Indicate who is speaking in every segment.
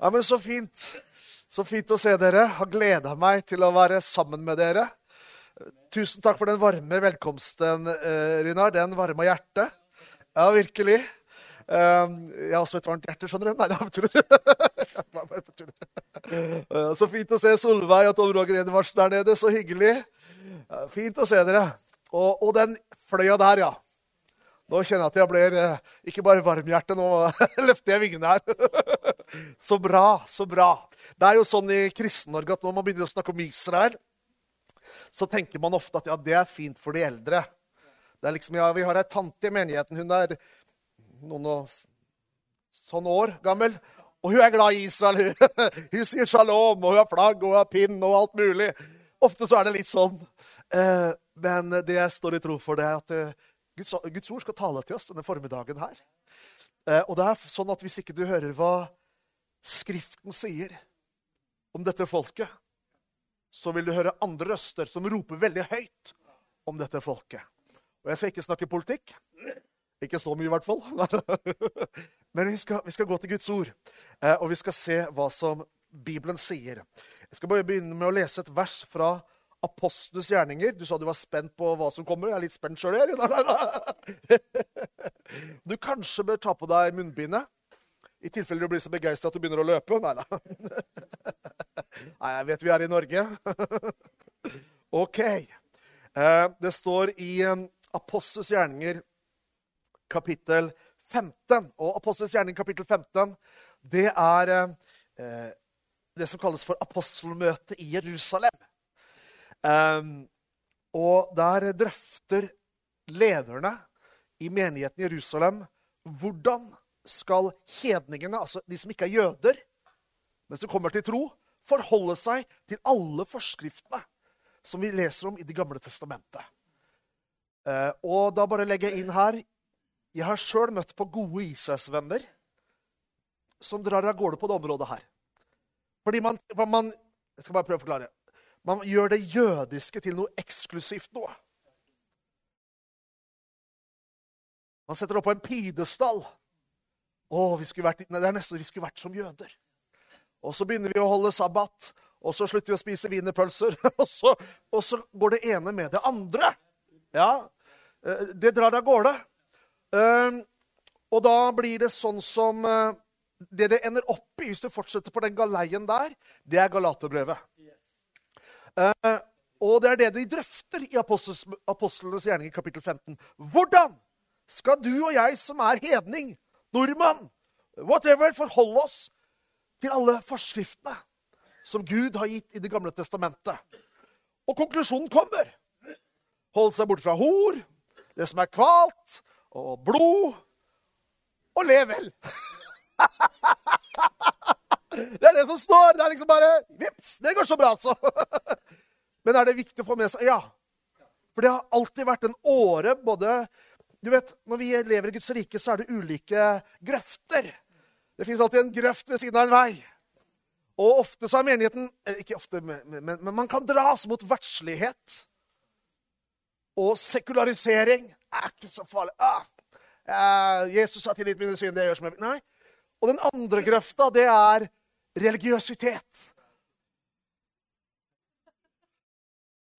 Speaker 1: Ja, men Så fint. Så fint å se dere. Har gleda meg til å være sammen med dere. Tusen takk for den varme velkomsten, eh, Rinar. Den varma hjertet. Ja, virkelig. Um, jeg har også et varmt hjerte, skjønner du. Nei, det bare tull. Uh, så fint å se Solveig og Tom Roger Edvardsen der nede. Så hyggelig. Fint å se dere. Og, og den fløya der, ja. Nå kjenner jeg at jeg blir eh, ikke bare varmhjerte, nå løfter jeg vingene her. så bra, så bra. Det er jo sånn i Kristen-Norge at når man begynner å snakke om Israel, så tenker man ofte at ja, det er fint for de eldre. Det er liksom, ja, Vi har ei tante i menigheten. Hun er noen og sånn år gammel. Og hun er glad i Israel. Hun, hun sier shalom, og hun har flagg og hun har pinn og alt mulig. Ofte så er det litt sånn. Eh, men det jeg står i tro for, det er at eh, Guds, ord skal tale til oss denne formiddagen her. Eh, og det er sånn at hvis ikke du hører hva Skriften sier om dette folket, så vil du høre andre røster som roper veldig høyt om dette folket. Og jeg skal ikke snakke politikk. Ikke så mye, i hvert fall. Men vi skal, vi skal, gå til Guds ord, eh, og vi skal se hva som Bibelen sier. Jeg skal bare begynne med å lese et vers fra Apostles gjerninger. Du sa du var spent på hva som kommer. Jeg er litt spent sjøl. Du kanskje bør ta på deg munnbindet. I tilfelle du blir så begeistra at du begynner å løpe. Nei da. Nei, jeg vet vi er i Norge. OK. Eh, det står i Apostels gjerninger kapittel 15. Og Apostels gjerning kapittel 15, det er eh, det som kalles for apostelmøtet i Jerusalem. Um, og der drøfter lederne i menigheten i Jerusalem hvordan skal hedningene, altså de som ikke er jøder, men som kommer til tro, forholde seg til alle forskriftene som vi leser om i Det gamle testamentet. Uh, og da bare legger jeg inn her Jeg har sjøl møtt på gode Israelsvenner som drar av gårde på det området her. Fordi man, man Jeg skal bare prøve å forklare. Man gjør det jødiske til noe eksklusivt noe. Man setter det opp på en pidestall. Å, vi skulle vært, nei, det er nesten vi skulle vært som jøder. Og så begynner vi å holde sabbat, og så slutter vi å spise wienerpølser. Og, så, og så går det ene med det andre. Ja, eh, Det drar av gårde. Ehm, og da blir det sånn som eh, Det det ender opp i hvis du fortsetter på den galeien der, det er Galaterbrevet. Uh, og det er det de drøfter i Apostlenes gjerning i kapittel 15. Hvordan skal du og jeg som er hedning, nordmann, whatever, forholde oss til alle forskriftene som Gud har gitt i Det gamle testamentet? Og konklusjonen kommer. Hold seg bort fra hor, det som er kvalt, og blod, og le vel. Det er det som står. Det er liksom bare Vips! Det går så bra, altså. Men er det viktig å få med seg? Ja. For det har alltid vært en åre både du vet, Når vi lever i Guds rike, så er det ulike grøfter. Det fins alltid en grøft ved siden av en vei. Og ofte så er menigheten Ikke ofte, men, men, men man kan dras mot verdslighet. Og sekularisering er ikke så farlig. Ah, Jesus har tilgitt mine synd, det gjør som jeg vil. Nei. Og den andre grøfta, det er religiøsitet.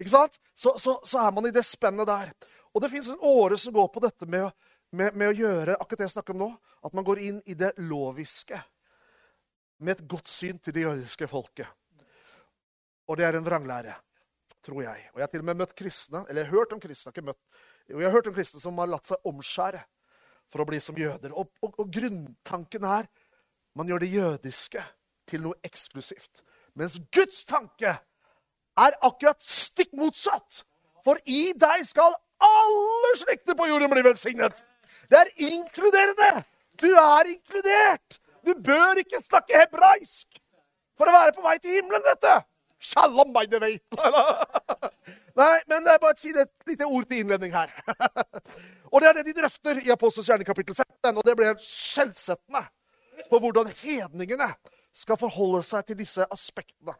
Speaker 1: Ikke sant? Så, så, så, er man i det spennet der. Og det fins en åre som går på dette med, med, med, å gjøre akkurat det jeg snakker om nå, at man går inn i det loviske med et godt syn til det jødiske folket. Og det er en vranglære, tror jeg. Og jeg har til og med møtt kristne, eller jeg har hørt om kristne, ikke møtt, jeg har hørt om kristne som har latt seg omskjære for å bli som jøder. Og, og, og grunntanken er man gjør det jødiske til noe eksklusivt. Mens Guds tanke er akkurat stikk motsatt. For i deg skal alle slekter på jorden blir velsignet. Det er inkluderende. Du er inkludert. Du bør ikke snakke hebraisk for å være på vei til himmelen, vet du. Shalom by the way. Nei, men det er bare å si et lite ord til innledning her. og det er det de drøfter i Apostels hjerne kapittel 15. Og det ble skjellsettende på hvordan hedningene skal forholde seg til disse aspektene.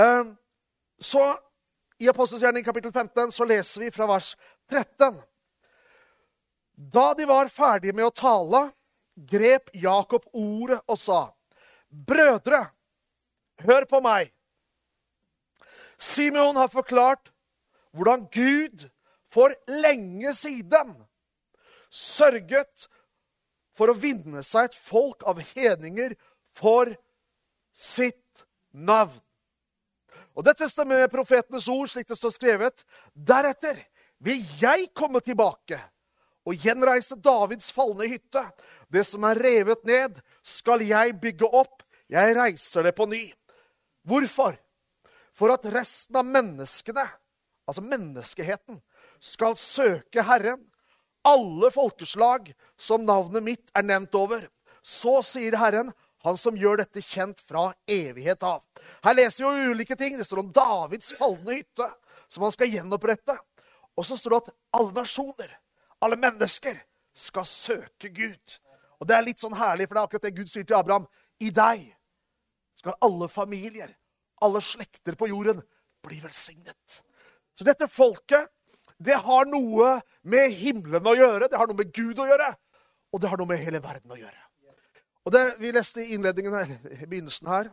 Speaker 1: Ehm, så i Apostelgjerningen kapittel 15 så leser vi fra vers 13. Da de var ferdige med å tale, grep Jakob ordet og sa:" Brødre, hør på meg. Simeon har forklart hvordan Gud for lenge siden sørget for å vinne seg et folk av hedninger for sitt navn. Og Dette stemmer med profetenes ord, slik det står skrevet. Deretter vil jeg komme tilbake og gjenreise Davids falne hytte. Det som er revet ned, skal jeg bygge opp. Jeg reiser det på ny. Hvorfor? For at resten av menneskene, altså menneskeheten, skal søke Herren. Alle folkeslag som navnet mitt er nevnt over. Så sier Herren, han som gjør dette kjent fra evighet av. Her leser vi jo ulike ting. Det står om Davids falne hytte, som han skal gjenopprette. Og så står det at alle nasjoner, alle mennesker, skal søke Gud. Og det er litt sånn herlig, for det er akkurat det Gud sier til Abraham. I deg skal alle familier, alle slekter på jorden, bli velsignet. Så dette folket, det har noe med himmelen å gjøre, det har noe med Gud å gjøre, og det har noe med hele verden å gjøre. Og det Vi leste i innledningen her, i begynnelsen her,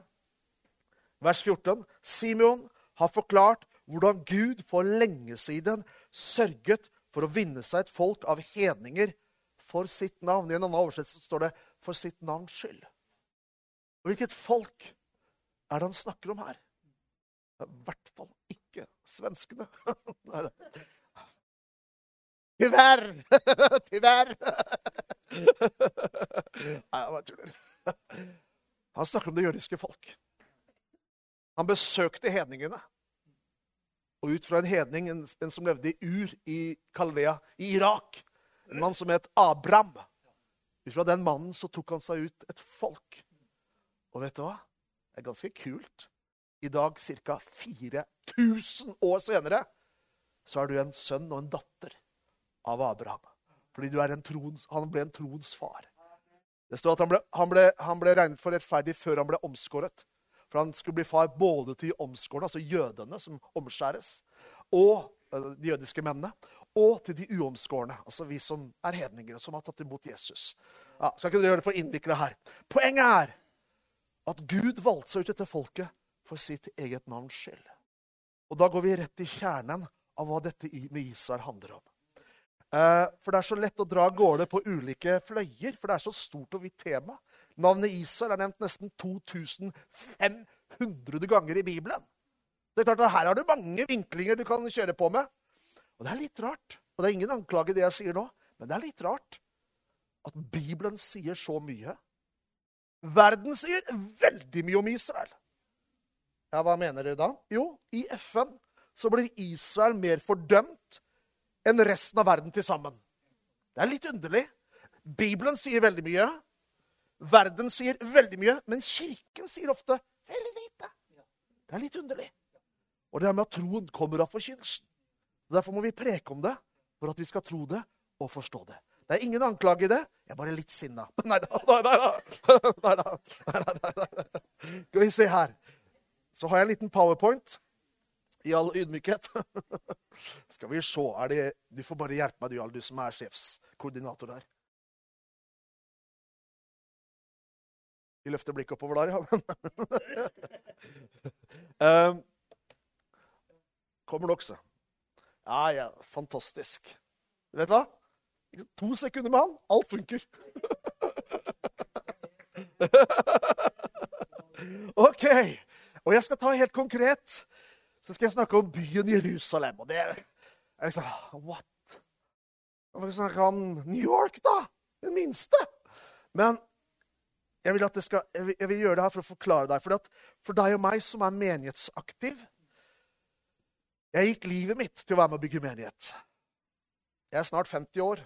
Speaker 1: vers 14. Simeon har forklart hvordan Gud for lenge siden sørget for å vinne seg et folk av hedninger for sitt navn. I en annen oversettelse står det 'for sitt navns skyld'. Og Hvilket folk er det han snakker om her? I hvert fall ikke svenskene. Tyvärr! Tyvärr! Nei, jeg bare tuller. Han snakker om det jødiske folk. Han besøkte hedningene. Og ut fra en hedning, en, en som levde i Ur i Kaldea, i Irak, en mann som het Abram Ut fra den mannen så tok han seg ut et folk. Og vet du hva? Det er ganske kult. I dag, ca. 4000 år senere, så er du en sønn og en datter av Abraham. Fordi trons, han ble en troens far. Det står at han ble, han, ble, han ble, regnet for rettferdig før han ble omskåret. For han skulle bli far både til omskårne, altså jødene som omskjæres, og eh, de jødiske mennene, og til de uomskårne, altså vi som er hedninger, og som har tatt imot Jesus. Ja, skal ikke dere gjøre det for innvikla her. Poenget er at Gud valgte seg ut dette folket for sitt eget navns skyld. Og da går vi rett i kjernen av hva dette med Israel handler om. Eh, for det er så lett å dra av gårde på ulike fløyer, for det er så stort og vidt tema. Navnet Israel er nevnt nesten 2500 ganger i Bibelen. Det er klart at Her har du mange vinklinger du kan kjøre på med. Og det er litt rart. Og det er ingen anklage, i det jeg sier nå, men det er litt rart at Bibelen sier så mye. Verden sier veldig mye om Israel. Ja, Hva mener dere da? Jo, i FN så blir Israel mer fordømt enn resten av verden til sammen. Det er litt underlig. Bibelen sier veldig mye. Verden sier veldig mye. Men Kirken sier ofte veldig lite. Det er litt underlig. Og det er med at troen kommer av forkynnelsen. Derfor må vi preke om det for at vi skal tro det og forstå det. Det er ingen anklage i det. Jeg er bare litt sinna. Nei da, nei da. Skal vi se her. Så har jeg en liten powerpoint i all ydmykhet. Skal vi se er det, Du får bare hjelpe meg, du, du som er sjefskoordinator der. Vi løfter blikket oppover der, ja. um, kommer nok, så. Ja, ja, fantastisk. Vet du hva? To sekunder med han, alt funker. OK. Og jeg skal ta helt konkret så skal jeg snakke om byen Jerusalem. Og det er liksom What? Vil snakke om New York, da. Den minste. Men jeg vil, skal, jeg, vil, jeg vil, gjøre det her for å forklare deg. For, at, for deg og meg som er menighetsaktiv Jeg gikk livet mitt til å være med å bygge menighet. Jeg er snart 50 år.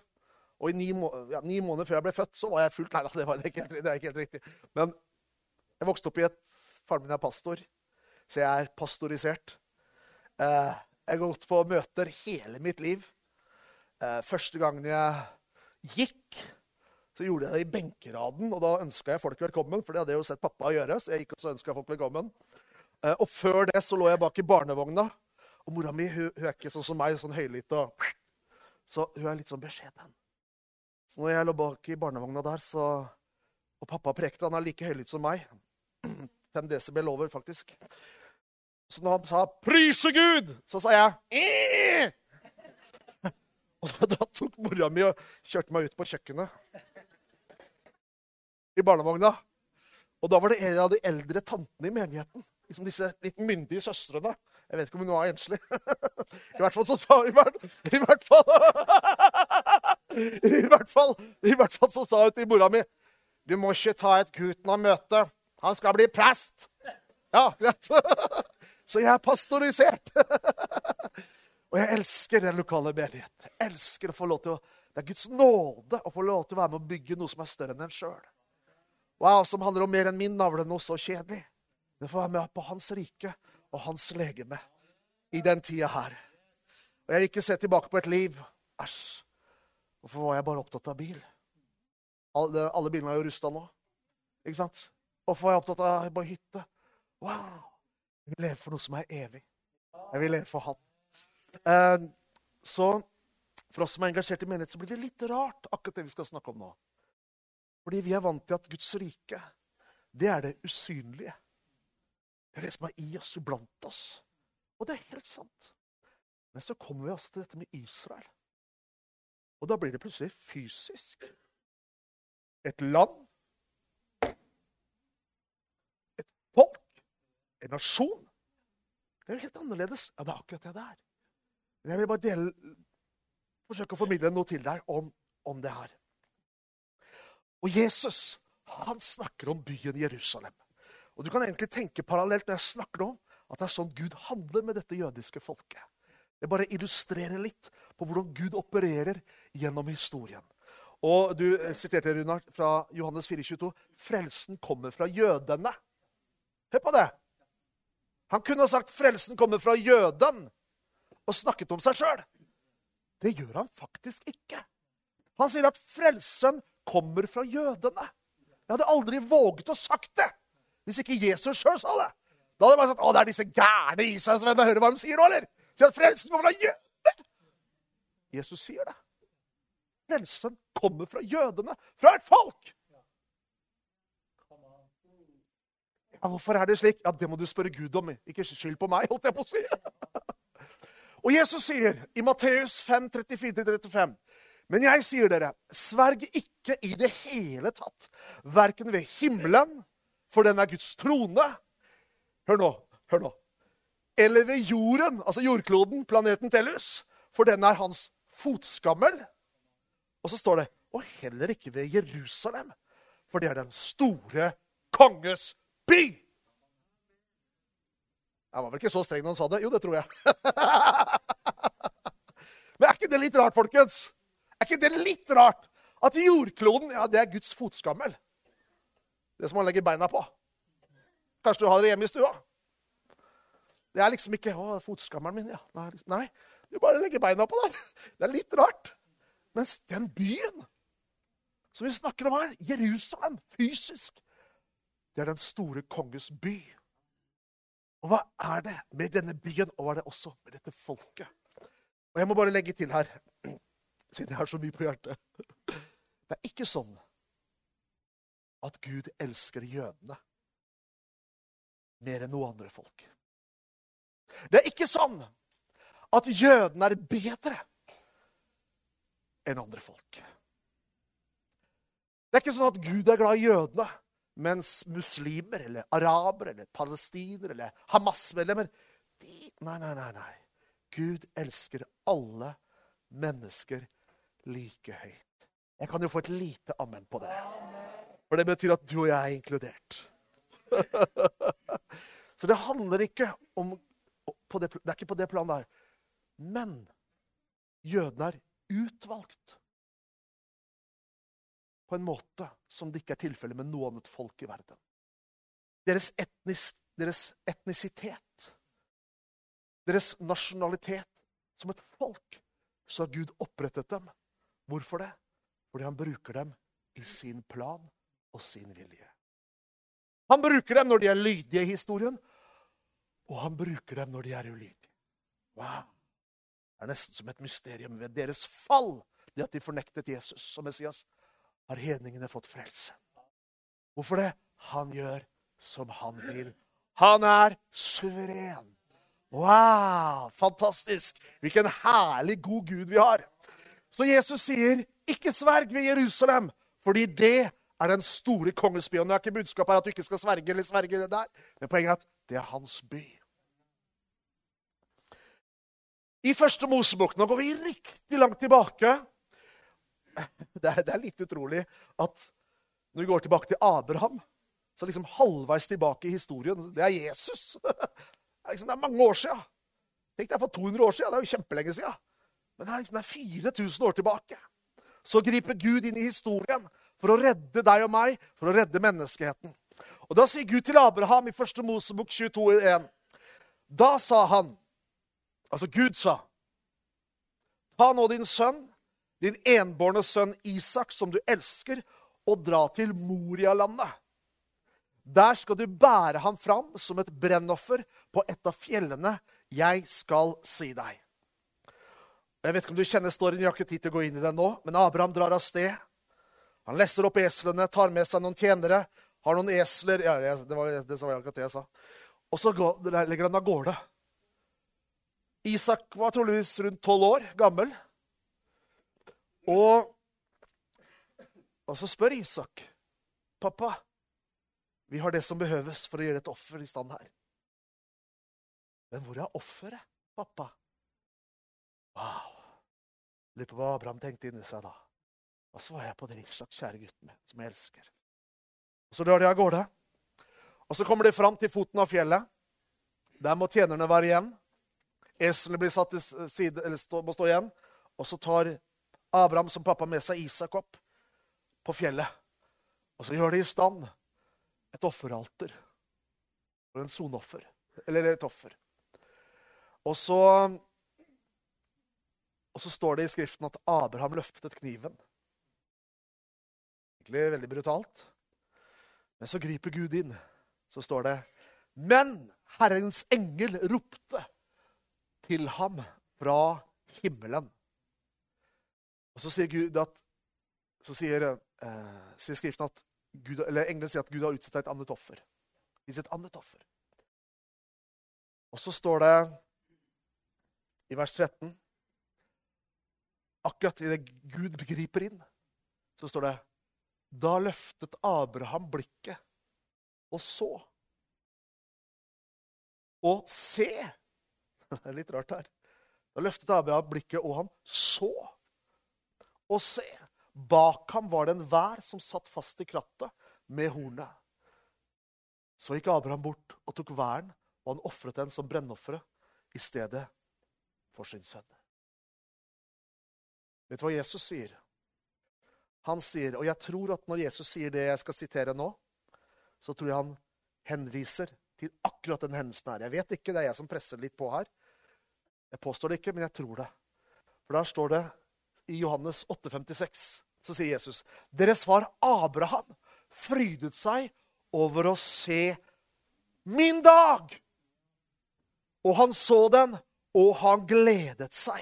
Speaker 1: Og i ni, ja, ni måneder før jeg ble født, så var jeg fullt Nei da, det, var, det, ikke, det er ikke helt riktig. Men jeg vokste opp i et Faren min er pastor, så jeg er pastorisert. Eh, jeg har gått på møter hele mitt liv. Eh, første gangen jeg gikk, så gjorde jeg det i benkeraden. Og da ønska jeg folk velkommen, for det hadde jeg jo sett pappa gjøre. så jeg gikk og så folk velkommen. Eh, og før det så lå jeg bak i barnevogna. Og mora mi hun, hun er ikke sånn som meg, sånn høylytt. Og, så hun er litt sånn beskjeden. Så når jeg lå bak i barnevogna der, så, og pappa prekte Han er like høylytt som meg. Fem desibel over, faktisk. Så når han sa 'Prise Gud', så sa jeg «Eh!» Og da, tok mora mi og kjørte meg ut på kjøkkenet i barnevogna. Og da var det en av de eldre tantene i menigheten. Liksom disse litt myndige søstrene. Jeg vet ikke om hun var enslig. I hvert fall så sa hvert, i hvert fall I hvert fall, i hvert fall så sa hun til mora mi Du må ikke ta et gutten av møte. Han skal bli prest. Ja, greit. Så jeg er pastorisert. Og jeg elsker den lokale menighet. Jeg elsker å få lov til å, Det er Guds nåde å få lov til å være med å bygge noe som er større enn en sjøl. Wow, som handler om mer enn min navle, noe så kjedelig. Det får være med på hans rike og hans legeme i den tida her. Og jeg vil ikke se tilbake på et liv. Æsj. Hvorfor var jeg bare opptatt av bil? Alle, alle bilene er jo rusta nå. Ikke sant? Hvorfor var jeg opptatt av bare hytte? Wow! Jeg vil leve for noe som er evig. Jeg vil leve for han. Eh, så for oss som er engasjert i menighet, så blir det litt rart, akkurat det vi skal snakke om nå. Fordi vi er vant til at Guds rike, det er det usynlige. Det er det som er i oss, iblant oss. Og det er helt sant. Men så kommer vi altså til dette med Israel. Og da blir det plutselig fysisk. Et land. Et folk. En nasjon. Det er jo helt annerledes. Ja, det er akkurat det det er. Men jeg vil bare dele, forsøke å formidle noe til deg om, om det her. Og Jesus han snakker om byen Jerusalem. Og Du kan egentlig tenke parallelt når jeg snakker om at det er sånn Gud handler med dette jødiske folket. Det bare illustrerer litt på hvordan Gud opererer gjennom historien. Og Du siterte Runar, fra Johannes 4,22. Frelsen kommer fra jødene. Hør på det! Han kunne ha sagt 'frelsen kommer fra jøden' og snakket om seg sjøl. Det gjør han faktisk ikke. Han sier at frelsen kommer fra jødene. Jeg hadde aldri våget å sagt det hvis ikke Jesus sjøl sa det. Da hadde jeg bare sagt å, det er disse gærne israelsvennene. Hører hva de sier nå, eller? Sier at frelsen kommer fra jødene. Jesus sier det. Frelsen kommer fra jødene, fra et folk. Ja, hvorfor er det slik? Ja, Det må du spørre Gud om. Ikke skyld på meg, holdt jeg på å si. Og Jesus sier i Matteus 5, 34-35 Men jeg sier dere, sverg ikke i det hele tatt, verken ved himmelen, for den er Guds trone Hør nå, hør nå. Eller ved jorden, altså jordkloden, planeten Tellus, for den er hans fotskammel. Og så står det og heller ikke ved Jerusalem, for det er den store konges by. Jeg var vel ikke så streng når han sa det. Jo, det tror jeg. Men er ikke det litt rart, folkens? Er ikke det litt rart at jordkloden ja, det er Guds fotskammel? Det som han legger beina på. Kanskje du har det hjemme i stua? Det er liksom ikke 'Å, fotskammelen min', ja. Nei, liksom, du bare legger beina på der. Det er litt rart. Mens den byen som vi snakker om her, Jerusalem, fysisk, det er den store konges by. Og hva er det med denne byen, og hva er det også med dette folket? Og jeg må bare legge til her, siden jeg har så mye på hjertet Det er ikke sånn at Gud elsker jødene mer enn noe andre folk. Det er ikke sånn at jødene er bedre enn andre folk. Det er ikke sånn at Gud er glad i jødene, mens muslimer eller arabere eller palestinere eller Hamas-medlemmer de, Nei, nei, nei. nei. Gud elsker alle mennesker like høyt. Jeg kan jo få et lite amen på det. For det betyr at du og jeg er inkludert. Så det handler ikke om det, det, er ikke på det planet der. Men jødene er utvalgt på en måte som det ikke er tilfellet med noe annet folk i verden. Deres, etnis, deres etnisitet, deres nasjonalitet som et folk, så har Gud opprettet dem. Hvorfor det? Fordi han bruker dem i sin plan og sin vilje. Han bruker dem når de er lydige i historien, og han bruker dem når de er ulydige. Wow. Det er nesten som et mysterium ved deres fall, det at de fornektet Jesus som Messias, har hedningene fått frelse. Hvorfor det? Han gjør som han vil. Han er suveren. Wow! Fantastisk. Hvilken herlig, god Gud vi har. Så Jesus sier, 'Ikke sverg ved Jerusalem', fordi det er den store kongesbyen. Det er ikke budskapet at du ikke skal sverge eller sverge der, men poenget er at det er hans by. I første Mosebok Nå går vi riktig langt tilbake. Det er, det er litt utrolig at når vi går tilbake til Abraham, så liksom halvveis tilbake i historien Det er Jesus. Det er, liksom, det er mange år sia. Tenk deg for 200 år sia. Det er jo kjempelenge sia. Men det er liksom det er 4000 år tilbake. Så griper Gud inn i historien for å redde deg og meg, for å redde menneskeheten. Og Da sier Gud til Abraham i 1. Mosebok 22,1 Da sa han, altså Gud sa, ta nå din sønn, din enbårne sønn Isak, som du elsker, og dra til Morialandet. Der skal du bære ham fram som et brennoffer på et av fjellene jeg skal si deg. Jeg vet ikke om du kjenner storyen, jeg har ikke tid til å gå inn i den nå, men Abraham drar av sted. Han lesser opp eslene, tar med seg noen tjenere, har noen esler ja, Det var det var akkurat det jeg sa. Og så legger han av gårde. Isak var troligvis rundt tolv år gammel. Og, og så spør Isak, 'Pappa, vi har det som behøves for å gjøre et offer i stand her.' 'Men hvor er offeret, pappa?' Wow. Lurer på hva Abraham tenkte inni seg da. Og så var jeg på det Isak, kjære gutten min, som jeg elsker. Og Så drar de av gårde. Og så kommer de fram til foten av fjellet. Der må tjenerne være igjen. Eslene blir satt til side, eller stå, må stå igjen. Og så tar Abraham som pappa med seg Isak opp på fjellet. Og så gjør de i stand et offeralter. En sonoffer. Eller et offer. Og så, og så står det i Skriften at Abraham løftet kniven. Egentlig veldig brutalt. Men så griper Gud inn. Så står det Men Herrens engel ropte til ham fra himmelen. Og så sier Gud at så sier, eh, sier Skriften at Gud, eller englene sier at Gud har utsatt et annet offer. Det et annet offer. Og så står det i vers 13 Akkurat idet Gud griper inn, så står det Da løftet Abraham blikket og så. Og se Det er litt rart her. Da løftet Abraham blikket, og han så. Og se, bak ham var det en vær som satt fast i krattet med hornet. Så gikk Abraham bort og tok væren, og han ofret den som brennofferet i stedet for sin sønn. Vet du hva Jesus sier? Han sier, og jeg tror at når Jesus sier det jeg skal sitere nå, så tror jeg han henviser til akkurat den hendelsen her. Jeg vet ikke, det er jeg som presser litt på her. Jeg påstår det ikke, men jeg tror det. For der står det i Johannes 8,56, så sier Jesus Deres far Abraham frydet seg over å se min dag. Og han så den, og han gledet seg.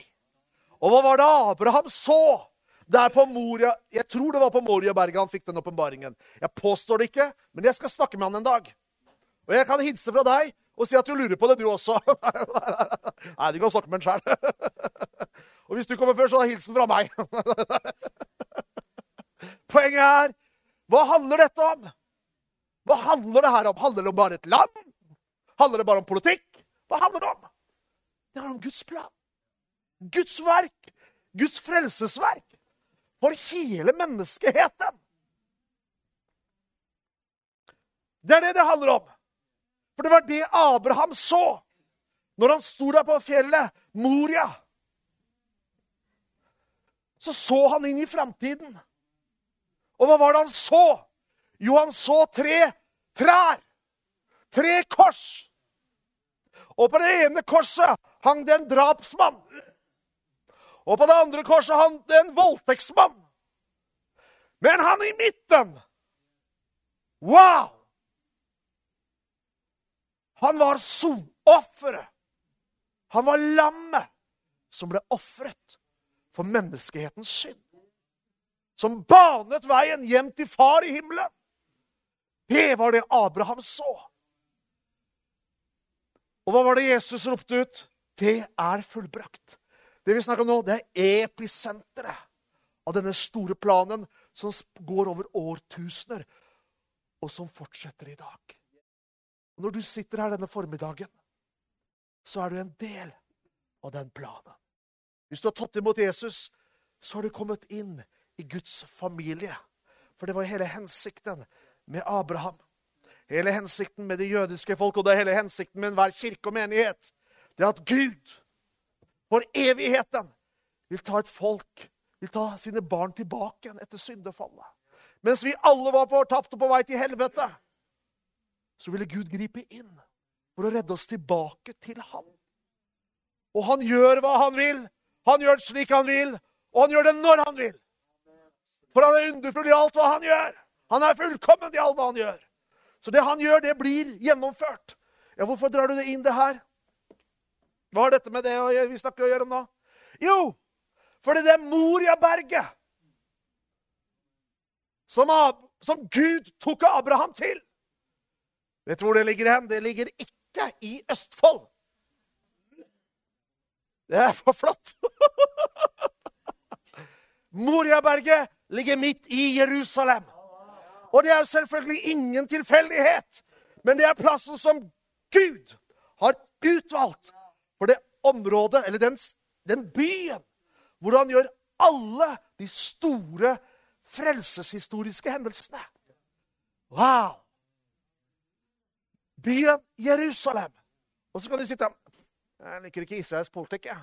Speaker 1: Og hva var det Abraham så? Der på Moria, Jeg tror det var på Moriaberget han fikk den åpenbaringen. Jeg påstår det ikke, men jeg skal snakke med han en dag. Og jeg kan hilse fra deg og si at du lurer på det, du også. Nei, du kan snakke med han sjæl. Og hvis du kommer før, så er hilsen fra meg. Poenget er hva handler dette om? Hva handler det her om? Handler det om bare et land? Handler det bare om politikk? Hva handler det om? Det handler om Guds plan. Guds verk. Guds frelsesverk. For hele menneskeheten. Det er det det handler om. For det var det Abraham så når han sto der på fjellet Moria. Så så han inn i framtiden. Og hva var det han så? Jo, han så tre trær. Tre kors. Og på det ene korset hang det en drapsmann. Og på det andre korset hang det en voldtektsmann. Men han i midten Wow! Han var sonofferet. Han var lammet som ble ofret for menneskehetens synd. Som banet veien hjem til Far i himmelen. Det var det Abraham så. Og hva var det Jesus ropte ut? Det er fullbrakt. Det vi snakker om nå, det er episenteret av denne store planen som går over årtusener, og som fortsetter i dag. Når du sitter her denne formiddagen, så er du en del av den planen. Hvis du har tatt imot Jesus, så har du kommet inn i Guds familie. For det var hele hensikten med Abraham. Hele hensikten med det jødiske folk, og det er hele hensikten med enhver kirke og menighet. Det er at Gud for evigheten vil ta et folk, vil ta sine barn tilbake igjen etter syndefallet. Mens vi alle var fortapte på vei til helvete, så ville Gud gripe inn for å redde oss tilbake til Han. Og han gjør hva han vil. Han gjør det slik han vil, og han gjør det når han vil. For han er underfull i alt hva han gjør. Han er fullkommen i alt hva han gjør. Så det han gjør, det blir gjennomført. Ja, Hvorfor drar du det inn, det her? Hva har dette med det vi snakker å gjøre om nå? Jo, fordi det er Moriaberget som, som Gud tok Abraham til. Vet du hvor det ligger hen? Det ligger ikke i Østfold. Det er for flott! Moriaberget ligger midt i Jerusalem. Og det er jo selvfølgelig ingen tilfeldighet, men det er plassen som Gud har utvalgt for det området, eller den, den byen, hvor han gjør alle de store frelseshistoriske hendelsene. Wow! Byen Jerusalem. Og så kan du sitte Jeg liker ikke israelsk politikk, jeg.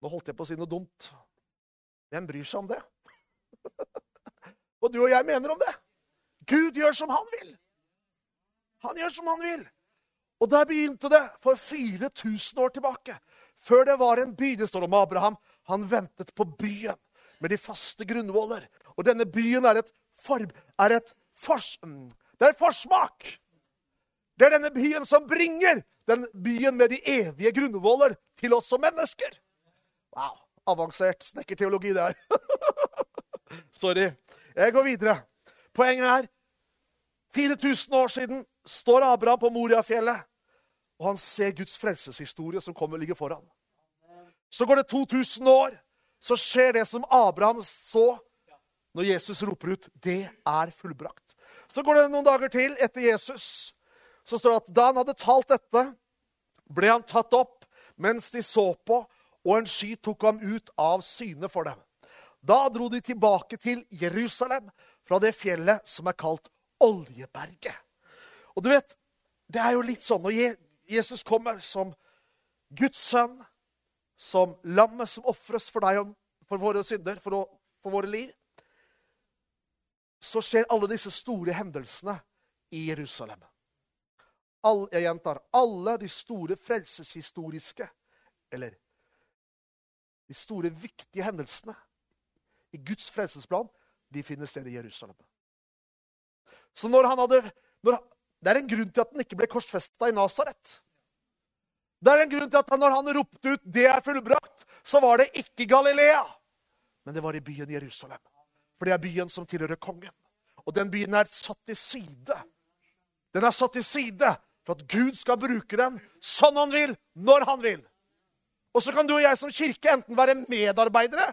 Speaker 1: Nå holdt jeg på å si noe dumt. Hvem bryr seg om det? og du og jeg mener om det. Gud gjør som han vil. Han gjør som han vil. Og der begynte det for 4000 år tilbake. Før det var en by. Det står om Abraham. Han ventet på byen med de faste grunnvoller. Og denne byen er et, for, er et fors, mm, det er et forsmak. Det er denne byen som bringer den byen med de evige grunnvoller til oss som mennesker. Wow. Avansert snekkerteologi der. Sorry. Jeg går videre. Poenget er 4000 år siden står Abraham på Moriafjellet, og han ser Guds frelseshistorie som kommer ligger foran. Så går det 2000 år, så skjer det som Abraham så når Jesus roper ut 'Det er fullbrakt'. Så går det noen dager til etter Jesus. Så står det at da han hadde talt dette, ble han tatt opp mens de så på, og en sky tok ham ut av syne for dem. Da dro de tilbake til Jerusalem fra det fjellet som er kalt Oljeberget. Og du vet, det er jo litt sånn når Jesus kommer som Guds sønn, som lammet som ofres for deg og for våre synder, for, å, for våre liv, så skjer alle disse store hendelsene i Jerusalem. All, jeg gjentar alle de store frelseshistoriske, eller de store, viktige hendelsene i Guds frelsesplan, de finner sted i Jerusalem. Så når han hadde når, Det er en grunn til at han ikke ble korsfesta i Nasaret. Det er en grunn til at når han ropte ut 'Det er fullbrakt', så var det ikke Galilea, men det var i byen Jerusalem. For det er byen som tilhører kongen. Og den byen er satt til side. Den er satt til side for at Gud skal bruke dem sånn han vil, når han vil. Og så kan du og jeg som kirke enten være medarbeidere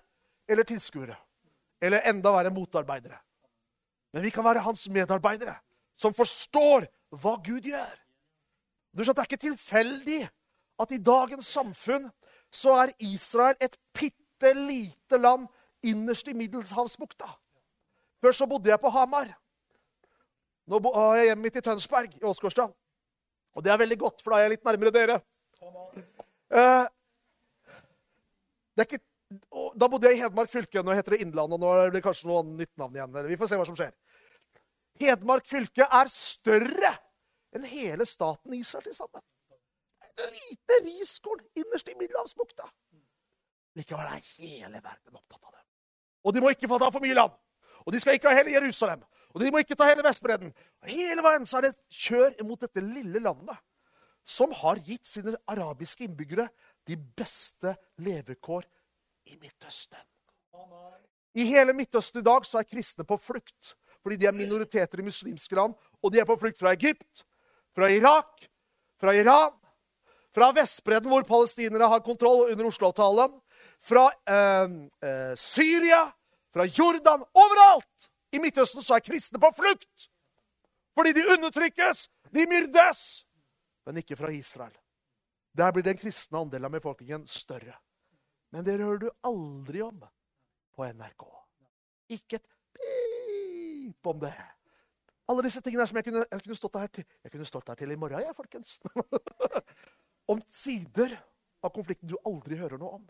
Speaker 1: eller tilskuere. Eller enda være motarbeidere. Men vi kan være hans medarbeidere, som forstår hva Gud gjør. Du skjønner, Det er ikke tilfeldig at i dagens samfunn så er Israel et bitte lite land innerst i Middelhavsbukta. Før så bodde jeg på Hamar. Nå er jeg hjemmet mitt i Tønsberg, i Åsgårdstrand. Og det er veldig godt, for da er jeg litt nærmere dere. Eh, ikke, da bodde jeg i Hedmark fylke. Nå heter det Innlandet. og Nå blir det kanskje noe nytt navn igjen. Vi får se hva som skjer. Hedmark fylke er større enn hele staten Israel til sammen. Et lite riskorn innerst i Middelhavsbukta. Likevel er hele verden opptatt av det. Og de må ikke få ta for mye land. Og de skal ikke ha hele Jerusalem. Og de må ikke ta hele Vestbredden. Hele veien så er det kjør mot dette lille landet som har gitt sine arabiske innbyggere de beste levekår i Midtøsten. I hele Midtøsten i dag så er kristne på flukt. fordi de er minoriteter i muslimske land, og de er på flukt fra Egypt, fra Irak, fra Iran, fra Vestbredden, hvor palestinere har kontroll under Oslo-avtalen, fra eh, eh, Syria, fra Jordan Overalt i Midtøsten så er kristne på flukt! Fordi de undertrykkes, de myrdes! Men ikke fra Israel. Der blir den kristne andelen av befolkningen større. Men det hører du aldri om på NRK. Ikke et pip om det. Alle disse tingene som jeg kunne, jeg kunne stått her til Jeg kunne stått her til i morgen, jeg, folkens. om sider av konflikten du aldri hører noe om.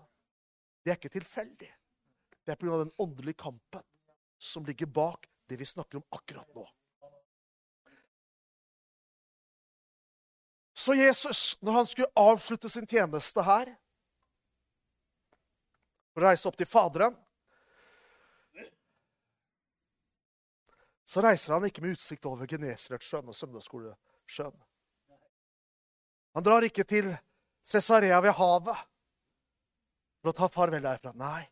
Speaker 1: Det er ikke tilfeldig. Det er pga. den åndelige kampen som ligger bak det vi snakker om akkurat nå. Så Jesus, når han skulle avslutte sin tjeneste her og reise opp til Faderen Så reiser han ikke med utsikt over Genesaretsjøen og Søndagsskolesjøen. Han drar ikke til Cesarea ved havet for å ta farvel derfra. Nei,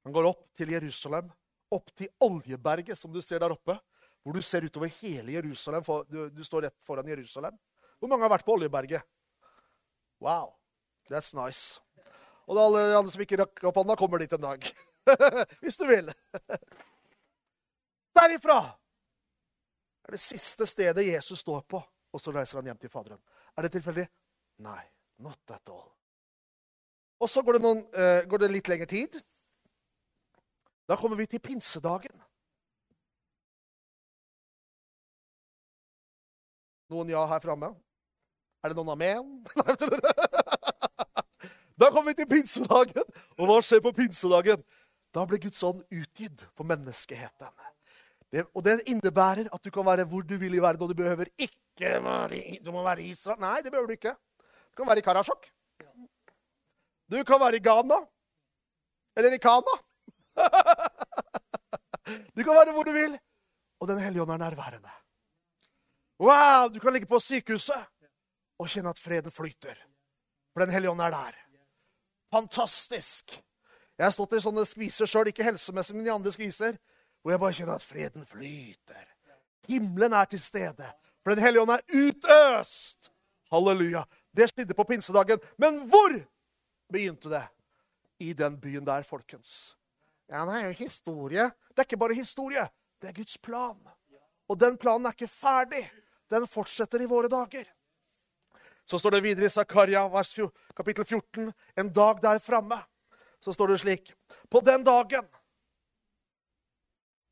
Speaker 1: han går opp til Jerusalem opp til Oljeberget, som du ser der oppe. Hvor du ser utover hele Jerusalem. Du, du står rett foran Jerusalem. Hvor mange har vært på Oljeberget? Wow, that's nice. Og alle andre som ikke rakk opp hånda, kommer dit en dag. Hvis du vil. Derifra er det siste stedet Jesus står på, og så reiser han hjem til Faderen. Er det tilfeldig? Nei, not at all. Og så går det, noen, uh, går det litt lengre tid. Da kommer vi til pinsedagen. Noen ja her framme? Er det noen amen? da kommer vi til pinsedagen. Og hva skjer på pinsedagen? Da blir Guds ånd utgitt for menneskeheten. Det, og det innebærer at du kan være hvor du vil i verden, og du behøver ikke være, du må være i Israel. Nei, det behøver du ikke. Du kan være i Karasjok. Du kan være i Ghana. Eller i Kana. du kan være hvor du vil, og Den hellige ånd er nærværende. Wow, Du kan ligge på sykehuset og kjenne at freden flyter. For Den hellige ånd er der. Fantastisk. Jeg har stått i sånne skviser sjøl, ikke helsemessig, men i andre skviser, hvor jeg bare kjenner at freden flyter. Himmelen er til stede, for Den hellige ånd er utøst. Halleluja. Det skjedde på pinsedagen. Men hvor begynte det? I den byen der, folkens. Ja, det er jo historie. Det er ikke bare historie. Det er Guds plan. Og den planen er ikke ferdig. Den fortsetter i våre dager. Så står det videre i Zakaria kapittel 14, en dag der framme. Så står det slik På den dagen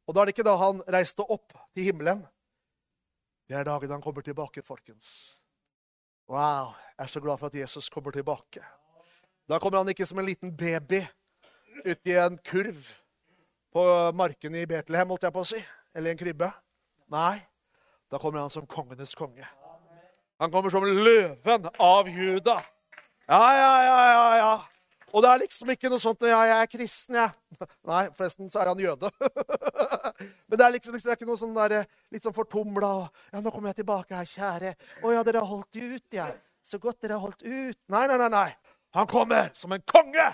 Speaker 1: Og da er det ikke da han reiste opp til himmelen. Det er dagen han kommer tilbake, folkens. Wow, jeg er så glad for at Jesus kommer tilbake. Da kommer han ikke som en liten baby uti en kurv på markene i Betlehem, holdt jeg på å si. Eller en krybbe. Nei, da kommer han som kongenes konge. Han kommer som løven av Juda. Ja, ja, ja, ja, ja. Og det er liksom ikke noe sånt ja, 'Jeg er kristen, jeg'. Nei, forresten så er han jøde. Men det er liksom, liksom det er ikke noe sånn der, litt sånn fortumla 'Ja, nå kommer jeg tilbake her, kjære.' 'Å ja, dere har holdt ut, ja. Så godt dere har holdt ut.' Nei, nei, nei. nei. Han kommer som en konge.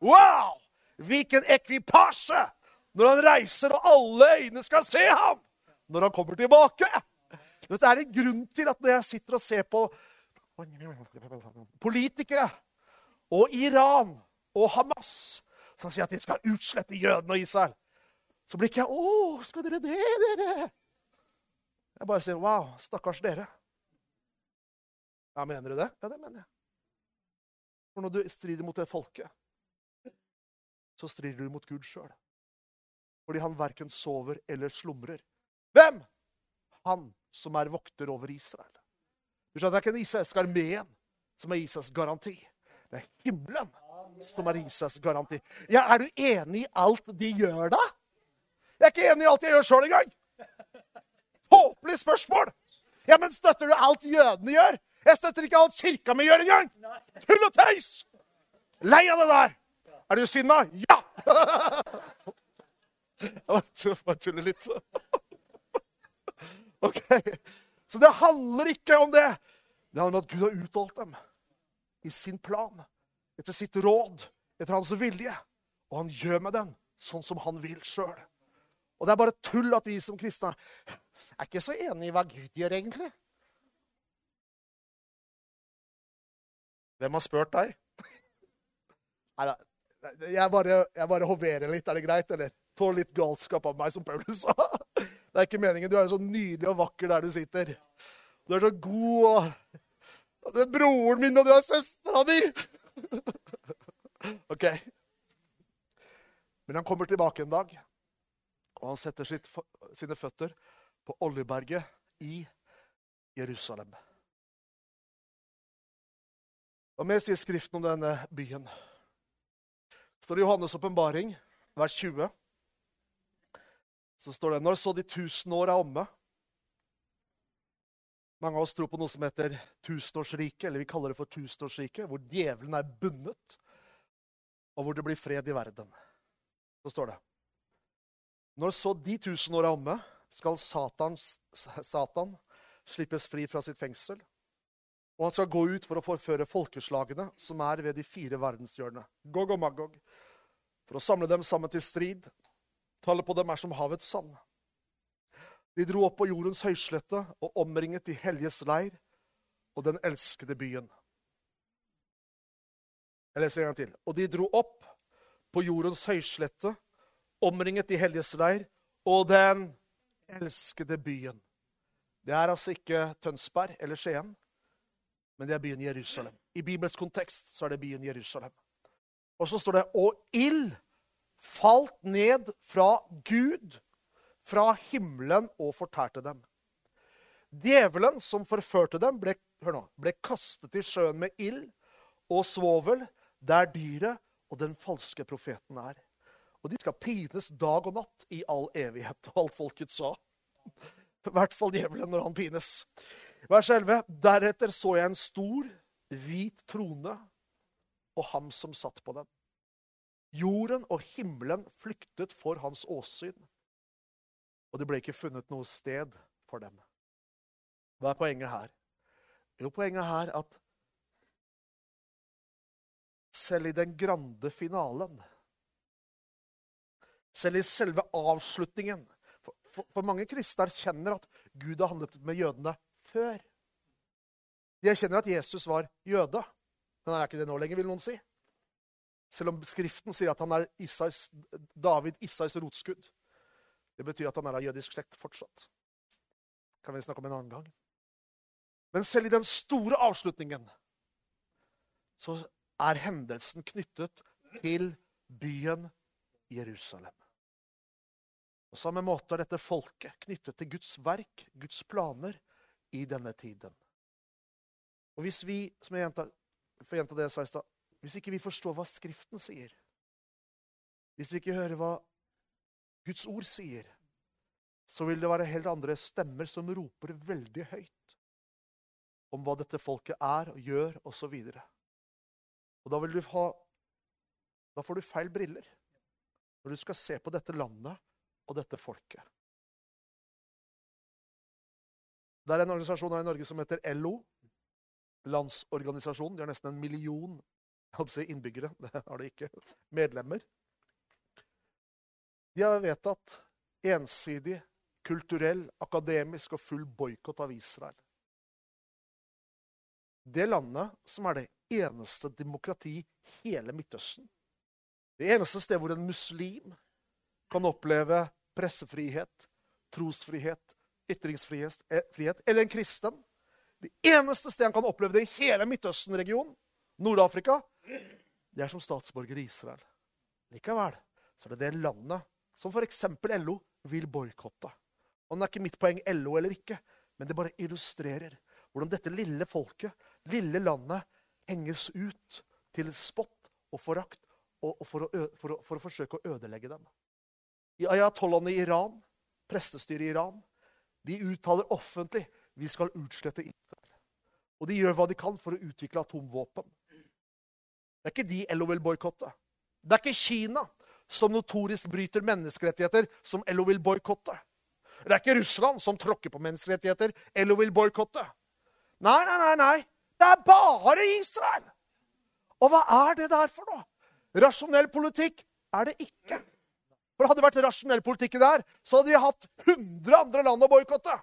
Speaker 1: Wow! Hvilken ekvipasje! Når han reiser, og alle øyne skal se ham når han kommer tilbake. Det er en grunn til at når jeg sitter og ser på politikere og Iran og Hamas som sier at de skal utslette jødene og Israel, så blir ikke jeg 'Å, skal dere det, dere?' Jeg bare sier 'Wow, stakkars dere'. Ja, Mener du det? Ja, det mener jeg. For når du strider mot det folket, så strider du mot Gud sjøl. Fordi han verken sover eller slumrer. Hvem? Han som er vokter over Israel. Du skjønner, Det er ikke den israelske armeen som er Israels garanti. Det er himmelen som er Israels garanti. Ja, Er du enig i alt de gjør, da? Jeg er ikke enig i alt jeg gjør sjøl engang. Håpelig spørsmål! Ja, Men støtter du alt jødene gjør? Jeg støtter ikke alt kirka mi gjør engang! Tull og tøys! Lei av det der! Er du sinna? Ja! Jeg bare tuller litt. Ok. Så det handler ikke om det. Det handler om at Gud har utvalgt dem i sin plan, etter sitt råd, etter hans vilje. Og han gjør med den sånn som han vil sjøl. Og det er bare tull at vi som kristne er ikke så enig i hva Gud gjør, egentlig. Hvem har spurt deg? Nei da. Jeg bare, jeg bare hoverer litt. Er det greit, eller? tåler litt galskap av meg, som Paulus sa. Det er ikke meningen. Du er så nydelig og vakker der du sitter. Du er så god og Du er broren min, og du er søstera mi! OK. Men han kommer tilbake en dag, og han setter sitt, sine føtter på Oljeberget i Jerusalem. Hva mer sier Skriften om denne byen? Det i Johannes' åpenbaring, vers 20. Så står det Når så de tusen år er omme Mange av oss tror på noe som heter tusenårsriket, eller vi kaller det for tusenårsriket, hvor djevelen er bundet, og hvor det blir fred i verden. Så står det Når så de tusen år er omme, skal Satans, Satan slippes fri fra sitt fengsel og han skal gå ut for å forføre folkeslagene som er ved de fire verdenshjørnene, Gog og Magog, for å samle dem sammen til strid. Tallet på dem er som havets sand. De dro opp på jordens høyslette og omringet de helliges leir og den elskede byen. Jeg leser en gang til. Og de dro opp på jordens høyslette, omringet de helliges leir og den elskede byen. Det er altså ikke Tønsberg eller Skien men det er byen Jerusalem. I Bibels kontekst så er det byen Jerusalem. Og så står det Og ild falt ned fra Gud, fra himmelen, og fortærte dem. Djevelen som forførte dem, ble, nå, ble kastet i sjøen med ild og svovel, der dyret og den falske profeten er. Og de skal pines dag og natt i all evighet. Og alt folket sa. I hvert fall djevelen når han pines. Vers 11. Deretter så jeg en stor, hvit trone og ham som satt på den. Jorden og himmelen flyktet for hans åsyn, og det ble ikke funnet noe sted for dem. Hva er poenget her? Jo, poenget her at selv i den grande finalen, selv i selve avslutningen For, for, for mange kristne erkjenner at Gud har handlet med jødene før. De erkjenner at Jesus var jøde. Men han er ikke det nå lenger, vil noen si. Selv om Skriften sier at han er Isais, David Isais rotskudd. Det betyr at han er av jødisk slekt fortsatt. kan vi snakke om en annen gang. Men selv i den store avslutningen så er hendelsen knyttet til byen Jerusalem. På samme måte er dette folket knyttet til Guds verk, Guds planer, i denne tiden. Og hvis vi, som jeg gjentar, for gjenta det jeg sa hvis ikke vi forstår hva Skriften sier, hvis vi ikke hører hva Guds ord sier, så vil det være helt andre stemmer som roper veldig høyt om hva dette folket er og gjør, osv. Og, og da vil du ha Da får du feil briller når du skal se på dette landet og dette folket. Det er en organisasjon her i Norge som heter LO. Landsorganisasjonen. De har nesten en million si, innbyggere. Det har de ikke. Medlemmer. De har vedtatt ensidig, kulturell, akademisk og full boikott av Israel. Det landet som er det eneste demokrati i hele Midtøsten. Det eneste stedet hvor en muslim kan oppleve pressefrihet, trosfrihet, ytringsfrihet eh, eller en kristen. Det eneste stedet han kan oppleve det i hele Midtøsten-regionen, Nord-Afrika, det er som statsborger i Israel. Likevel så er det det landet som f.eks. LO vil boikotte. Og det er ikke mitt poeng LO eller ikke, men det bare illustrerer hvordan dette lille folket, lille landet, henges ut til spott og forakt og, for, å, for, å, for, å, forsøke å ødelegge dem. I ayatollahene i Iran, prestestyret i Iran, de uttaler offentlig vi skal utslette Israel. Og de gjør hva de kan for å utvikle atomvåpen. Det er ikke de LO vil boikotte. Det er ikke Kina som notorisk bryter menneskerettigheter, som LO vil boikotte. Det er ikke Russland som tråkker på menneskerettigheter LO vil boikotte. Nei, nei, nei, nei. Det er bare Israel! Og hva er det der for noe? Rasjonell politikk er det ikke. For hadde det vært rasjonell politikk der, så hadde de hatt 100 andre land å boikotte.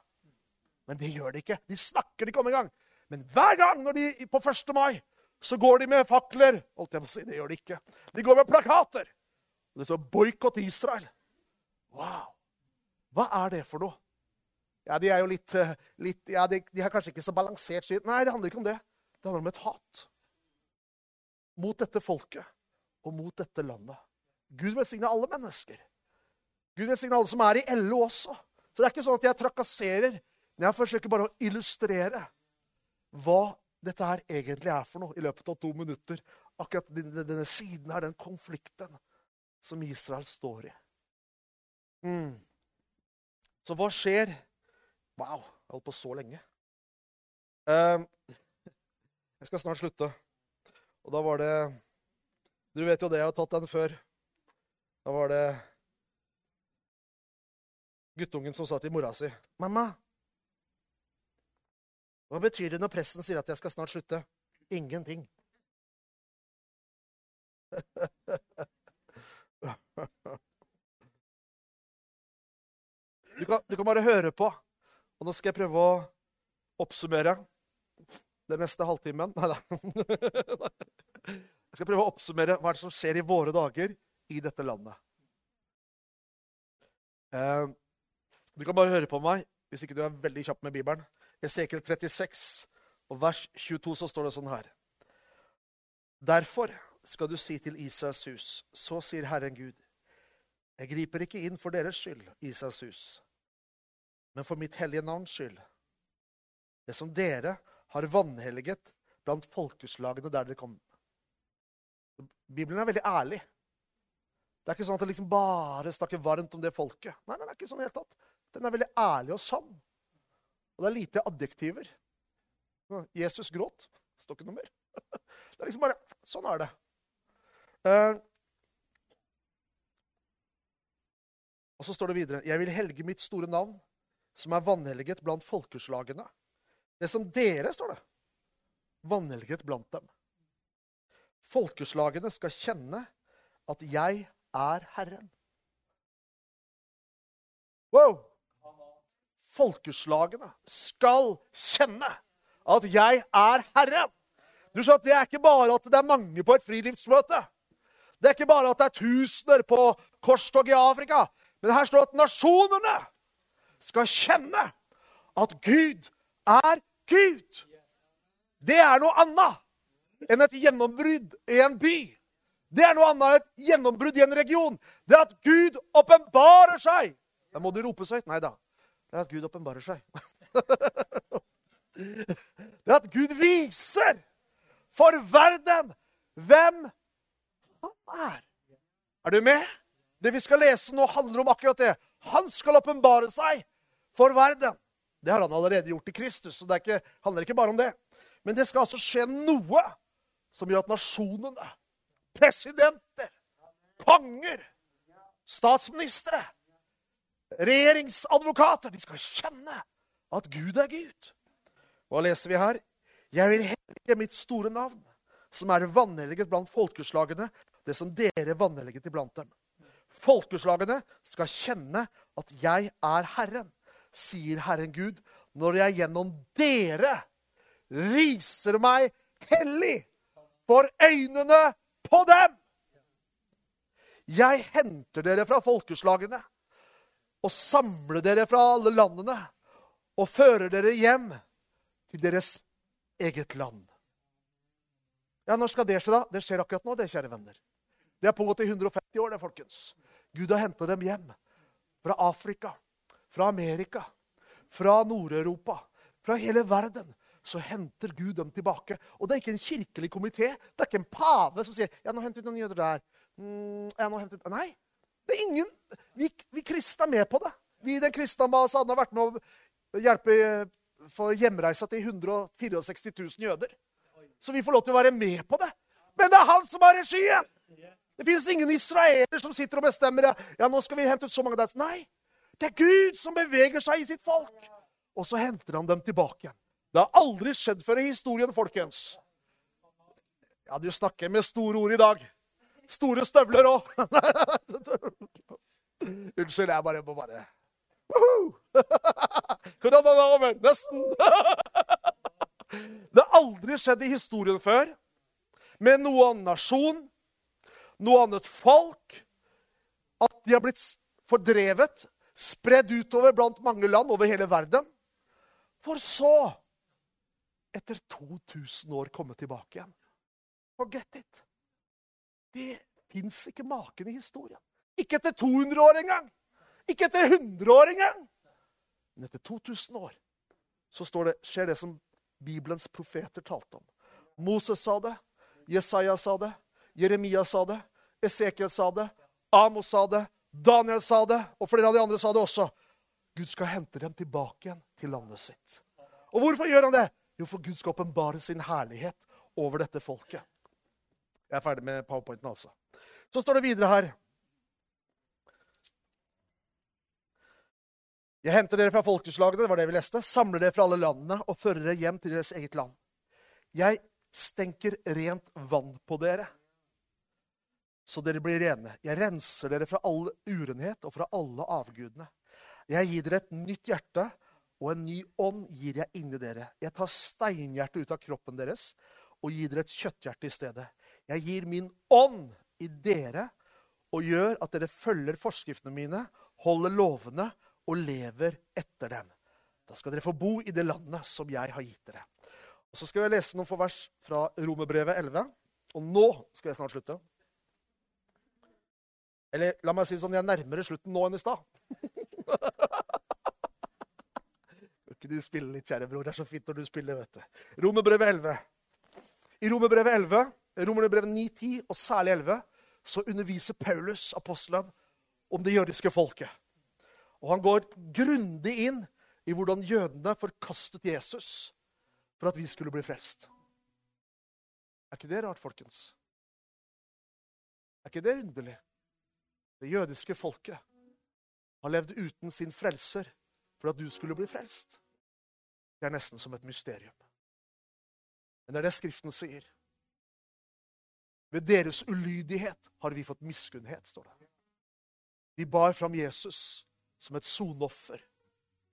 Speaker 1: Men det gjør de ikke. De snakker ikke om engang. Men hver gang når de, på 1. mai så går de med fakler. Holdt jeg på å si, Det gjør de ikke. De går med plakater. Og Det står 'Boikott Israel'. Wow! Hva er det for noe? Ja, De er jo litt, eh, litt ja, de, de har kanskje ikke så balansert syn. Nei, det handler ikke om det. Det handler om et hat. Mot dette folket og mot dette landet. Gud velsigne alle mennesker. Gud velsigne alle som er i LO også. Så det er ikke sånn at jeg trakasserer. Men jeg forsøker bare å illustrere hva dette her egentlig er for noe i løpet av to minutter. Akkurat denne, siden her, den konflikten som Israel står i. Mm. Så hva skjer? Wow, jeg har holdt på så lenge. Um, jeg skal snart slutte. Og da var det Dere vet jo det, jeg har tatt den før. Da var det guttungen som sa til mora si 'Mamma, hva betyr det når presten sier at jeg skal snart slutte? Ingenting. Du kan, du kan, bare høre på. Og nå skal jeg prøve å oppsummere den neste halvtimen. Nei da. Jeg skal prøve å oppsummere hva som skjer i våre dager i dette landet. Eh, du kan bare høre på meg hvis ikke du er veldig kjapp med Bibelen. Esekiel 36 og vers 22 så står det sånn her. Derfor skal du si til Isaks hus, så sier Herren Gud, jeg griper ikke inn for deres skyld, Isaks hus, men for mitt hellige navns skyld. Det som dere har vanhelliget blant folkeslagene der dere kom. Bibelen er veldig ærlig. Det er ikke sånn at det liksom bare snakker varmt om det folket. Nei, nei, det er ikke sånn helt tatt. Den er veldig ærlig og sann. Og det er lite adjektiver. Jesus gråt. Det står ikke noe mer. Det er liksom bare Sånn er det. Uh, og så står det videre Jeg vil helge mitt store navn, som er vanhelliget blant folkeslagene. Det som dere, står det, vanhelliget blant dem. Folkeslagene skal kjenne at jeg er Herren. Wow! folkeslagene skal kjenne at jeg er Herren. Du skjønner, Det er ikke bare at det er mange på et friluftsmøte. Det er ikke bare at det er tusener på korstog i Afrika. Men her står det at nasjonene skal kjenne at Gud er Gud. Det er noe annet enn et gjennombrudd i en by. Det er noe annet enn et gjennombrudd i en region. Det er at Gud åpenbarer seg. Da må du rope så høyt. Nei da det er at Gud åpenbarer seg. det er at Gud viser for verden hvem han er. Er du med? Det vi skal lese nå, handler om akkurat det. Han skal åpenbare seg for verden. Det har han allerede gjort i Kristus, så det ikke, handler ikke bare om det. Men det skal altså skje noe som gjør at nasjonene, presidenter, konger, statsministre regjeringsadvokater. De skal kjenne at Gud er Gud. Hva leser vi her? Jeg vil hellige mitt store navn, som er vanhelliget blant folkeslagene, det som dere vanhelliget iblant dem. Folkeslagene skal kjenne at jeg er Herren, sier Herren Gud, når jeg gjennom dere viser meg hellig for øynene på dem. Jeg henter dere fra folkeslagene og samler dere fra alle landene og fører dere hjem til deres eget land. Ja, Når skal det skje, da? Det skjer akkurat nå, det, kjære venner. Det har pågått i 150 år, det, folkens. Gud har henta dem hjem. Fra Afrika, fra Amerika, fra Nord-Europa, fra hele verden. Så henter Gud dem tilbake. Og det er ikke en kirkelig komité. Det er ikke en pave som sier ja, nå hentet noen jøder der. Mm, ja, nå hentet... Nei, det er ingen, Vi, vi kristne er med på det. Vi i den kristne ambassaden har vært med å hjelpe for hjemreisa til 164 000 jøder. Så vi får lov til å være med på det. Men det er han som har regien! Det fins ingen israeler som sitter og bestemmer ja, nå skal vi hente ut så mange der. Nei, det er Gud som beveger seg i sitt folk. Og så henter han dem tilbake igjen. Det har aldri skjedd før i historien, folkens. Ja, du snakker med store ord i dag. Store støvler òg. Unnskyld, jeg bare må bare Korona er over! Nesten! det har aldri skjedd i historien før med noen annen nasjon, noe annet folk, at de har blitt fordrevet, spredd utover blant mange land over hele verden, for så, etter 2000 år, komme tilbake igjen. Forget it. Det fins ikke maken i historien. Ikke etter 200 år engang. Ikke etter 100 år engang. Men etter 2000 år så det, skjer det som Bibelens profeter talte om. Moses sa det, Jesaja sa det, Jeremia sa det, Esekiel sa det, Amos sa det, Daniel sa det, og flere av de andre sa det også. Gud skal hente dem tilbake igjen til landet sitt. Og hvorfor gjør han det? Jo, for Gud skal åpenbare sin herlighet over dette folket. Jeg er ferdig med powerpointen, altså. Så står det videre her Jeg henter dere fra folkeslagene, det var det vi leste, samler dere fra alle landene og fører dere hjem til deres eget land. Jeg stenker rent vann på dere, så dere blir rene. Jeg renser dere fra all urenhet og fra alle avgudene. Jeg gir dere et nytt hjerte, og en ny ånd gir jeg inni dere. Jeg tar steinhjertet ut av kroppen deres og gir dere et kjøtthjerte i stedet. Jeg gir min ånd i dere og gjør at dere følger forskriftene mine, holder lovene og lever etter dem. Da skal dere få bo i det landet som jeg har gitt dere. Og Så skal jeg lese noen få vers fra Romerbrevet 11. Og nå skal jeg snart slutte. Eller la meg si det sånn, jeg er nærmere slutten nå enn i stad. Ikke du spille litt, kjære bror? Det er så fint når du spiller, vet du. Romerbrevet 11. I Romerbrevet 11, Romerbrevet 9, 10 og særlig 11 så underviser Paulus, apostelen, om det jødiske folket. Og han går grundig inn i hvordan jødene forkastet Jesus for at vi skulle bli frelst. Er ikke det rart, folkens? Er ikke det underlig? Det jødiske folket har levd uten sin frelser for at du skulle bli frelst. Det er nesten som et mysterium. Men det er det Skriften sier. Ved deres ulydighet har vi fått miskunnhet, står det. De bar fram Jesus som et sonoffer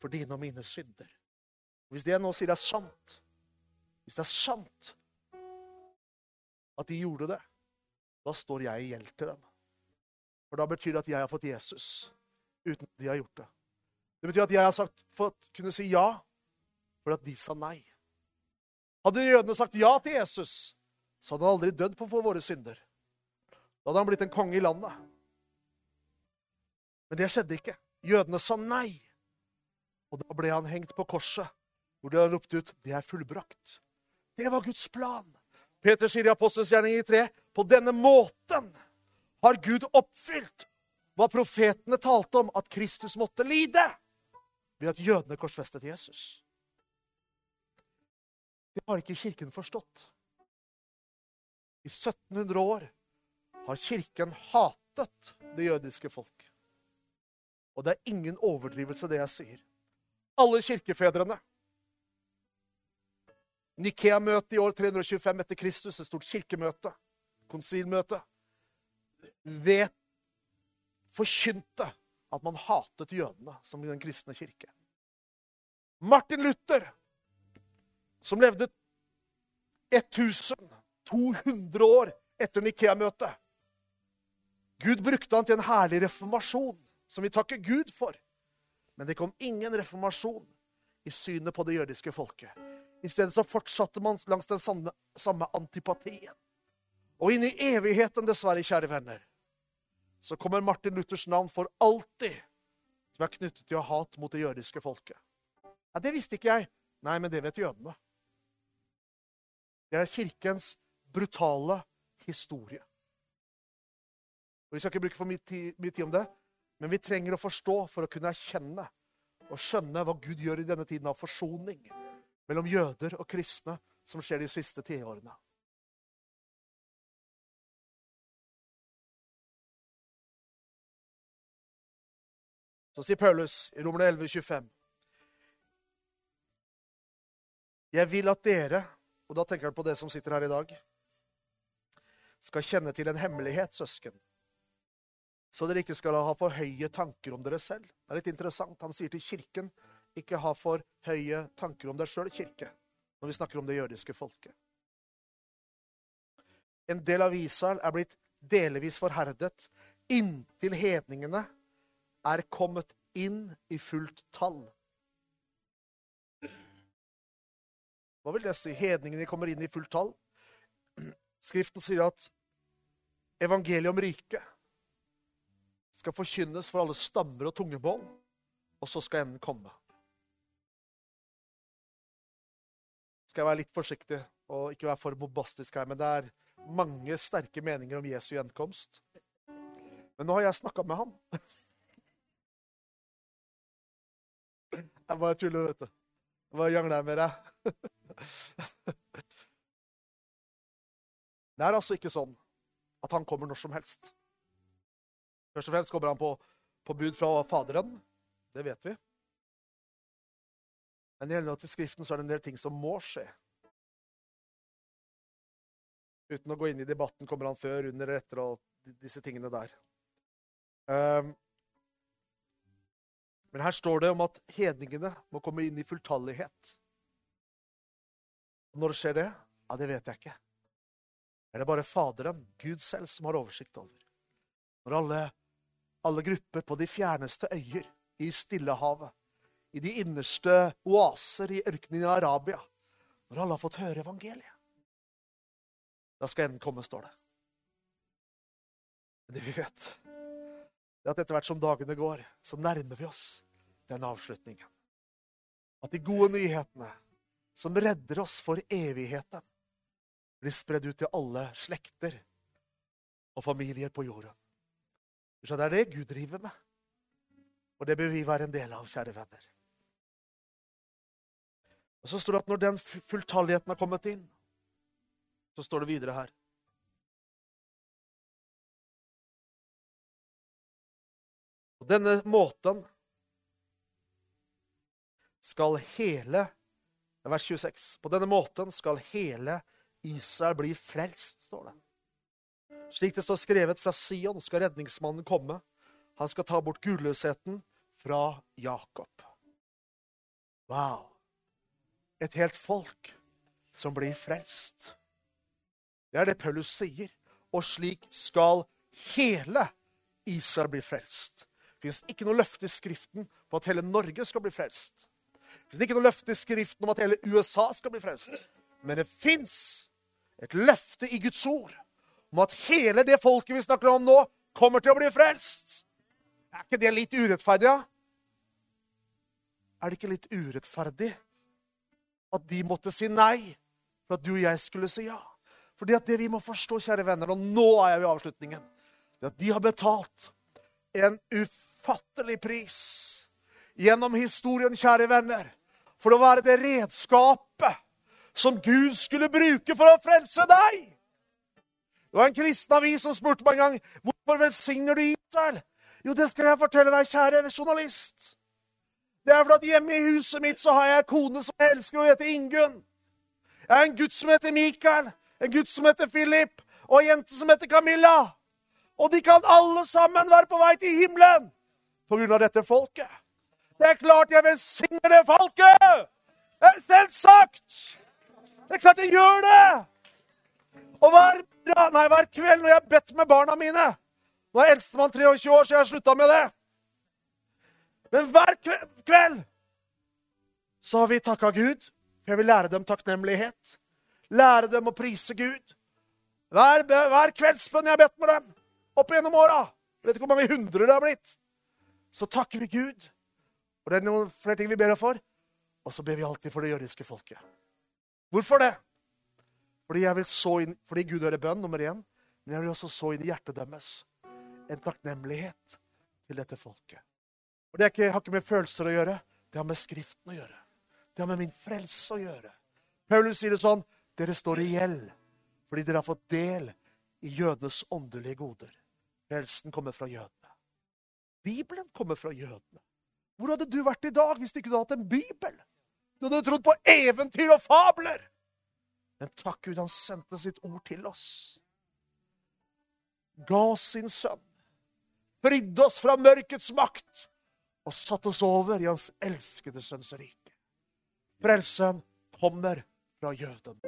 Speaker 1: for dine og mine synder. Hvis det jeg nå sier, er sant, hvis det er sant at de gjorde det, da står jeg i gjeld til dem. For da betyr det at jeg har fått Jesus uten at de har gjort det. Det betyr at jeg har sagt, fått kunne si ja for at de sa nei. Hadde jødene sagt ja til Jesus, så hadde han aldri dødd på for våre synder. Da hadde han blitt en konge i landet. Men det skjedde ikke. Jødene sa nei. Og da ble han hengt på korset, hvor de hadde ropt ut 'Det er fullbrakt'. Det var Guds plan. Peter sier i Apostels gjerning i 3.: På denne måten har Gud oppfylt hva profetene talte om at Kristus måtte lide ved at jødene korsfestet Jesus. Det har ikke Kirken forstått. I 1700 år har Kirken hatet det jødiske folk. Og det er ingen overdrivelse, det jeg sier. Alle kirkefedrene Nikea-møtet i år 325 etter Kristus, et stort kirkemøte, konsilmøte, vet forkynte at man hatet jødene som den kristne kirke. Martin Luther, som levde 1200 år etter Nikea-møtet Gud brukte han til en herlig reformasjon som vi takker Gud for. Men det kom ingen reformasjon i synet på det jødiske folket. I stedet så fortsatte man langs den samme, samme antipatien. Og inn i evigheten, dessverre, kjære venner, så kommer Martin Luthers navn for alltid som er knyttet til å ha hat mot det jødiske folket. Ja, Det visste ikke jeg. Nei, men det vet jødene. Det er kirkens brutale historie. Og Vi skal ikke bruke for mye tid, om det, men vi trenger å forstå for å kunne erkjenne og skjønne hva Gud gjør i denne tiden av forsoning mellom jøder og kristne som skjer de siste tiårene. Så sier Paulus i Romerne 11, 25. Jeg vil at dere, og da tenker han på det som sitter her i dag, skal kjenne til en hemmelighet, søsken så dere ikke skal ha for høye tanker om dere selv. Det er litt interessant. Han sier til kirken ikke ha for høye tanker om deg sjøl, kirke, når vi snakker om det jødiske folket. En del av Israel er blitt delvis forherdet inntil hedningene er kommet inn i fullt tall. Hva vil det si? Hedningene kommer inn i fullt tall? Skriften sier at evangeliet om riket skal forkynnes for alle stammer og tungemål, og så skal enden komme. Skal jeg være litt forsiktig og ikke være for bombastisk her, men det er mange sterke meninger om Jesu gjenkomst. Men nå har jeg snakka med han. Jeg bare tuller, vet du. Jeg bare jangler med deg. Det er altså ikke sånn at han kommer når som helst. Først og fremst kommer han på, på bud fra Faderen. Det vet vi. Men i henhold til Skriften så er det en del ting som må skje. Uten å gå inn i debatten kommer han før, under, etter og disse tingene der. Um, men her står det om at hedningene må komme inn i fulltallighet. Når skjer det? Ja, Det vet jeg ikke. Er det bare Faderen, Gud selv, som har oversikt over? Når alle, alle grupper på de fjerneste øyer, i Stillehavet, i de innerste oaser i ørkenen i Arabia, når alle har fått høre evangeliet Da skal enden komme, står det. Men det vi vet, er at etter hvert som dagene går, så nærmer vi oss den avslutningen. At de gode nyhetene som redder oss for evigheten, blir spredd ut til alle slekter og familier på jorden. Så det er det Gud driver med. Og det bør vi være en del av, kjære venner. Og Så står det at når den fulltalligheten har kommet inn, så står det videre her På denne måten skal hele Vers 26. På denne måten skal hele Israel bli frelst, står det. Slik det står skrevet fra Sion, skal redningsmannen komme. Han skal ta bort gudløsheten fra Jakob. Wow! Et helt folk som blir frelst. Det er det Paulus sier. Og slik skal hele Israel bli frelst. Det fins ikke noe løfte i Skriften på at hele Norge skal bli frelst. Det er ikke noe løfte i Skriften om at hele USA skal bli frelst. Men det fins et løfte i Guds ord om at hele det folket vi snakker om nå, kommer til å bli frelst. Er ikke det litt urettferdig? Ja? Er det ikke litt urettferdig at de måtte si nei for at du og jeg skulle si ja? Fordi at det vi må forstå, kjære venner, og nå er jeg ved avslutningen, det at de har betalt en ufattelig pris gjennom historien, kjære venner, for å være det redskapet som Gud skulle bruke for å frelse deg. Det var en kristen avis som spurte meg en gang hvorfor velsigner du Israel. Jo, det skal jeg fortelle deg, kjære journalist. Det er fordi at hjemme i huset mitt så har jeg en kone som jeg elsker, og heter Ingunn. Jeg har en gutt som heter Mikael, en gutt som heter Philip, og en jente som heter Camilla. Og de kan alle sammen være på vei til himmelen på grunn av dette folket. Det er klart jeg velsigner det folket! Det er selvsagt! Det er klart jeg gjør det! Og hver, nei, hver kveld når jeg har bedt med barna mine Nå er eldstemann 23 år, så jeg har slutta med det. Men hver kveld så har vi takka Gud, for jeg vil lære dem takknemlighet. Lære dem å prise Gud. Hver, hver kveldsbønn jeg har bedt med dem opp gjennom åra, vet ikke hvor mange hundre det har blitt, så takker vi Gud og det er noen flere ting vi ber for. Og så ber vi alltid for det jødiske folket. Hvorfor det? Fordi, inn, fordi Gud hører bønn, nummer én. Men jeg vil også så inn i hjertet deres en takknemlighet til dette folket. Og Det ikke, har ikke med følelser å gjøre. Det har med Skriften å gjøre. Det har med min frelse å gjøre. Paulus sier det sånn Dere står i gjeld fordi dere har fått del i jødenes åndelige goder. Frelsen kommer fra jødene. Bibelen kommer fra jødene. Hvor hadde du vært i dag hvis du ikke hadde hatt en bibel? Du hadde trodd på eventyr og fabler. Men takk Gud, han sendte sitt ord til oss. Ga oss sin sønn. fridde oss fra mørkets makt og satte oss over i hans elskede sønns rike. Frelsen kommer fra jøden.